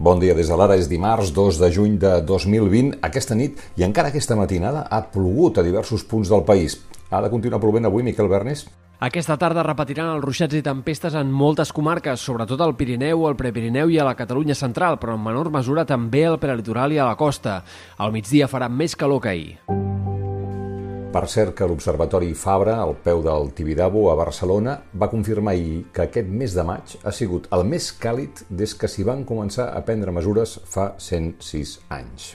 Bon dia des de l'ara, és dimarts 2 de juny de 2020. Aquesta nit i encara aquesta matinada ha plogut a diversos punts del país. Ha de continuar plovent avui, Miquel Bernis? Aquesta tarda repetiran els ruixats i tempestes en moltes comarques, sobretot al Pirineu, al Prepirineu i a la Catalunya central, però en menor mesura també al prelitoral i a la costa. Al migdia farà més calor que ahir. Per cert que l'Observatori Fabra, al peu del Tibidabo, a Barcelona, va confirmar ahir que aquest mes de maig ha sigut el més càlid des que s'hi van començar a prendre mesures fa 106 anys.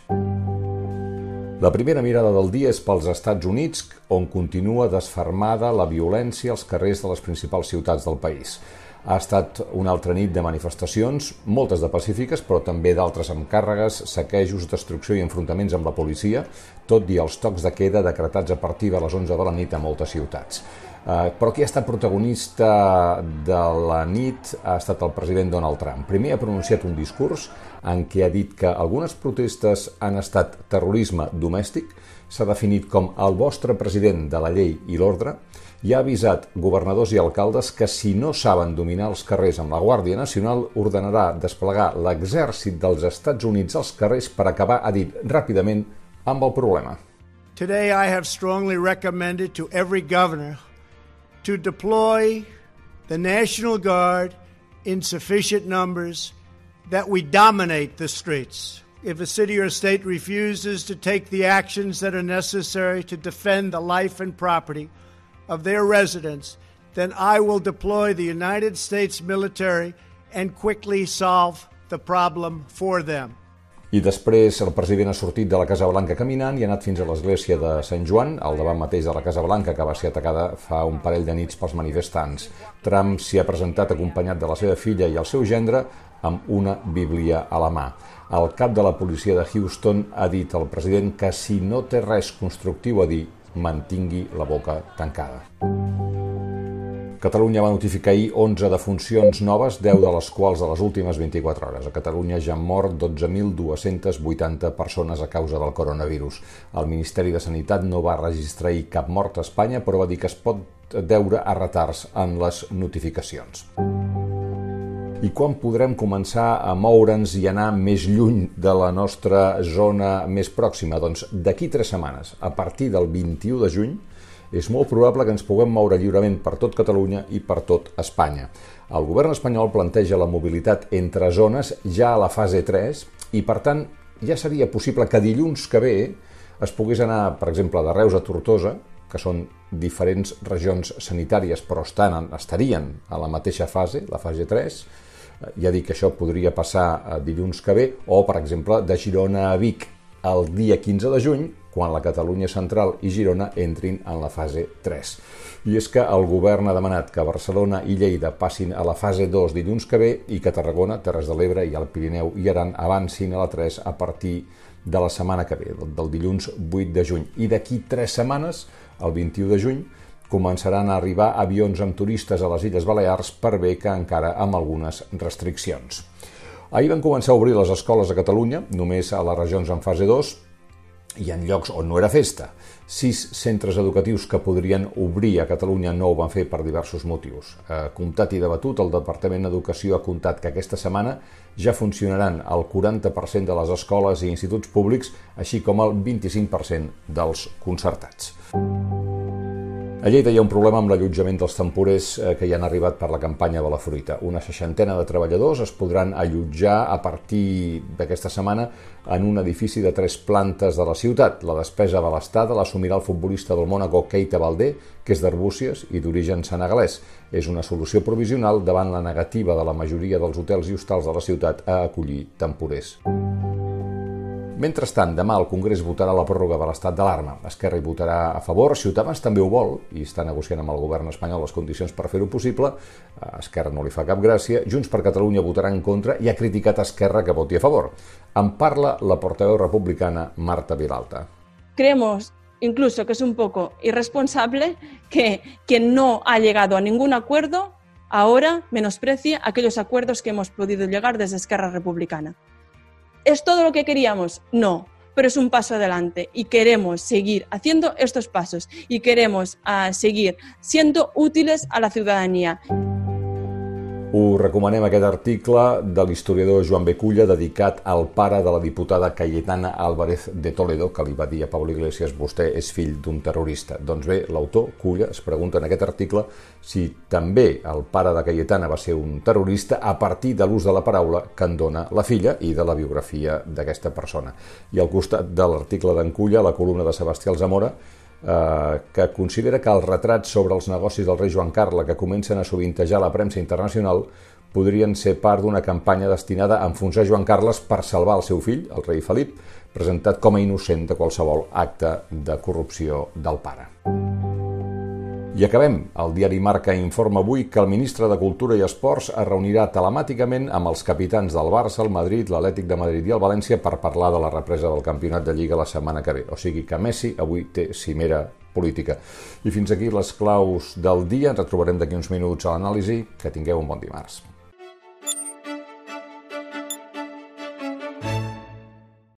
La primera mirada del dia és pels Estats Units, on continua desfermada la violència als carrers de les principals ciutats del país. Ha estat una altra nit de manifestacions, moltes de pacífiques, però també d'altres amb càrregues, saquejos, destrucció i enfrontaments amb la policia, tot i els tocs de queda decretats a partir de les 11 de la nit a moltes ciutats. Uh, però qui ha estat protagonista de la nit ha estat el president Donald Trump. Primer ha pronunciat un discurs en què ha dit que algunes protestes han estat terrorisme domèstic, s'ha definit com el vostre president de la llei i l'ordre, i ha avisat governadors i alcaldes que si no saben dominar els carrers amb la Guàrdia Nacional ordenarà desplegar l'exèrcit dels Estats Units als carrers per acabar, ha dit ràpidament, amb el problema. Today I have strongly recommended to every governor to deploy the National Guard in sufficient numbers that we dominate the streets. If a city or state refuses to take the actions that are necessary to defend the life and property of their residents, then I will deploy the United States military and quickly solve the problem for them. I després el president ha sortit de la Casa Blanca caminant i ha anat fins a l'església de Sant Joan, al davant mateix de la Casa Blanca, que va ser atacada fa un parell de nits pels manifestants. Trump s'hi ha presentat acompanyat de la seva filla i el seu gendre amb una bíblia a la mà. El cap de la policia de Houston ha dit al president que si no té res constructiu a dir, mantingui la boca tancada. Catalunya va notificar ahir 11 defuncions noves, 10 de les quals de les últimes 24 hores. A Catalunya ja han mort 12.280 persones a causa del coronavirus. El Ministeri de Sanitat no va registrar ahir cap mort a Espanya, però va dir que es pot deure a retards en les notificacions. I quan podrem començar a moure'ns i anar més lluny de la nostra zona més pròxima? Doncs d'aquí tres setmanes, a partir del 21 de juny, és molt probable que ens puguem moure lliurement per tot Catalunya i per tot Espanya. El govern espanyol planteja la mobilitat entre zones ja a la fase 3 i, per tant, ja seria possible que dilluns que ve es pogués anar, per exemple, de Reus a Tortosa, que són diferents regions sanitàries però estan, estarien a la mateixa fase, la fase 3, ja dic que això podria passar a dilluns que ve, o, per exemple, de Girona a Vic el dia 15 de juny, quan la Catalunya Central i Girona entrin en la fase 3. I és que el govern ha demanat que Barcelona i Lleida passin a la fase 2 dilluns que ve i que Tarragona, Terres de l'Ebre i el Pirineu i Aran avancin a la 3 a partir de la setmana que ve, del dilluns 8 de juny. I d'aquí 3 setmanes, el 21 de juny, començaran a arribar avions amb turistes a les Illes Balears per bé que encara amb algunes restriccions. Ahir van començar a obrir les escoles a Catalunya, només a les regions en fase 2, i en llocs on no era festa. Sis centres educatius que podrien obrir a Catalunya no ho van fer per diversos motius. Eh, comptat i debatut, el Departament d'Educació ha comptat que aquesta setmana ja funcionaran el 40% de les escoles i instituts públics, així com el 25% dels concertats. A Lleida hi ha un problema amb l'allotjament dels temporers eh, que hi han arribat per la campanya de la fruita. Una seixantena de treballadors es podran allotjar a partir d'aquesta setmana en un edifici de tres plantes de la ciutat. La despesa de l'estat l'assumirà el futbolista del Mónaco Keita Valdé, que és d'Arbúcies i d'origen senegalès. És una solució provisional davant la negativa de la majoria dels hotels i hostals de la ciutat a acollir temporers. Mentrestant, demà el Congrés votarà la pròrroga de l'estat d'alarma. Esquerra hi votarà a favor, Ciutadans també ho vol i està negociant amb el govern espanyol les condicions per fer-ho possible. A Esquerra no li fa cap gràcia. Junts per Catalunya votarà en contra i ha criticat Esquerra que voti a favor. En parla la portaveu republicana Marta Vilalta. Creemos incluso que es un poco irresponsable que quien no ha llegado a ningún acuerdo ahora menosprecie aquellos acuerdos que hemos podido llegar desde Esquerra Republicana. ¿Es todo lo que queríamos? No, pero es un paso adelante y queremos seguir haciendo estos pasos y queremos uh, seguir siendo útiles a la ciudadanía. Us recomanem aquest article de l'historiador Joan Beculla dedicat al pare de la diputada Cayetana Álvarez de Toledo, que li va dir a Pablo Iglesias vostè és fill d'un terrorista. Doncs bé, l'autor, Culla, es pregunta en aquest article si també el pare de Cayetana va ser un terrorista a partir de l'ús de la paraula que en dona la filla i de la biografia d'aquesta persona. I al costat de l'article d'en Culla, la columna de Sebastià Alzamora, eh, que considera que els retrats sobre els negocis del rei Joan Carles que comencen a sovintejar la premsa internacional podrien ser part d'una campanya destinada a enfonsar Joan Carles per salvar el seu fill, el rei Felip, presentat com a innocent de qualsevol acte de corrupció del pare. I acabem. El diari Marca informa avui que el ministre de Cultura i Esports es reunirà telemàticament amb els capitans del Barça, el Madrid, l'Atlètic de Madrid i el València per parlar de la represa del campionat de Lliga la setmana que ve. O sigui que Messi avui té cimera política. I fins aquí les claus del dia. Ens retrobarem d'aquí uns minuts a l'anàlisi. Que tingueu un bon dimarts.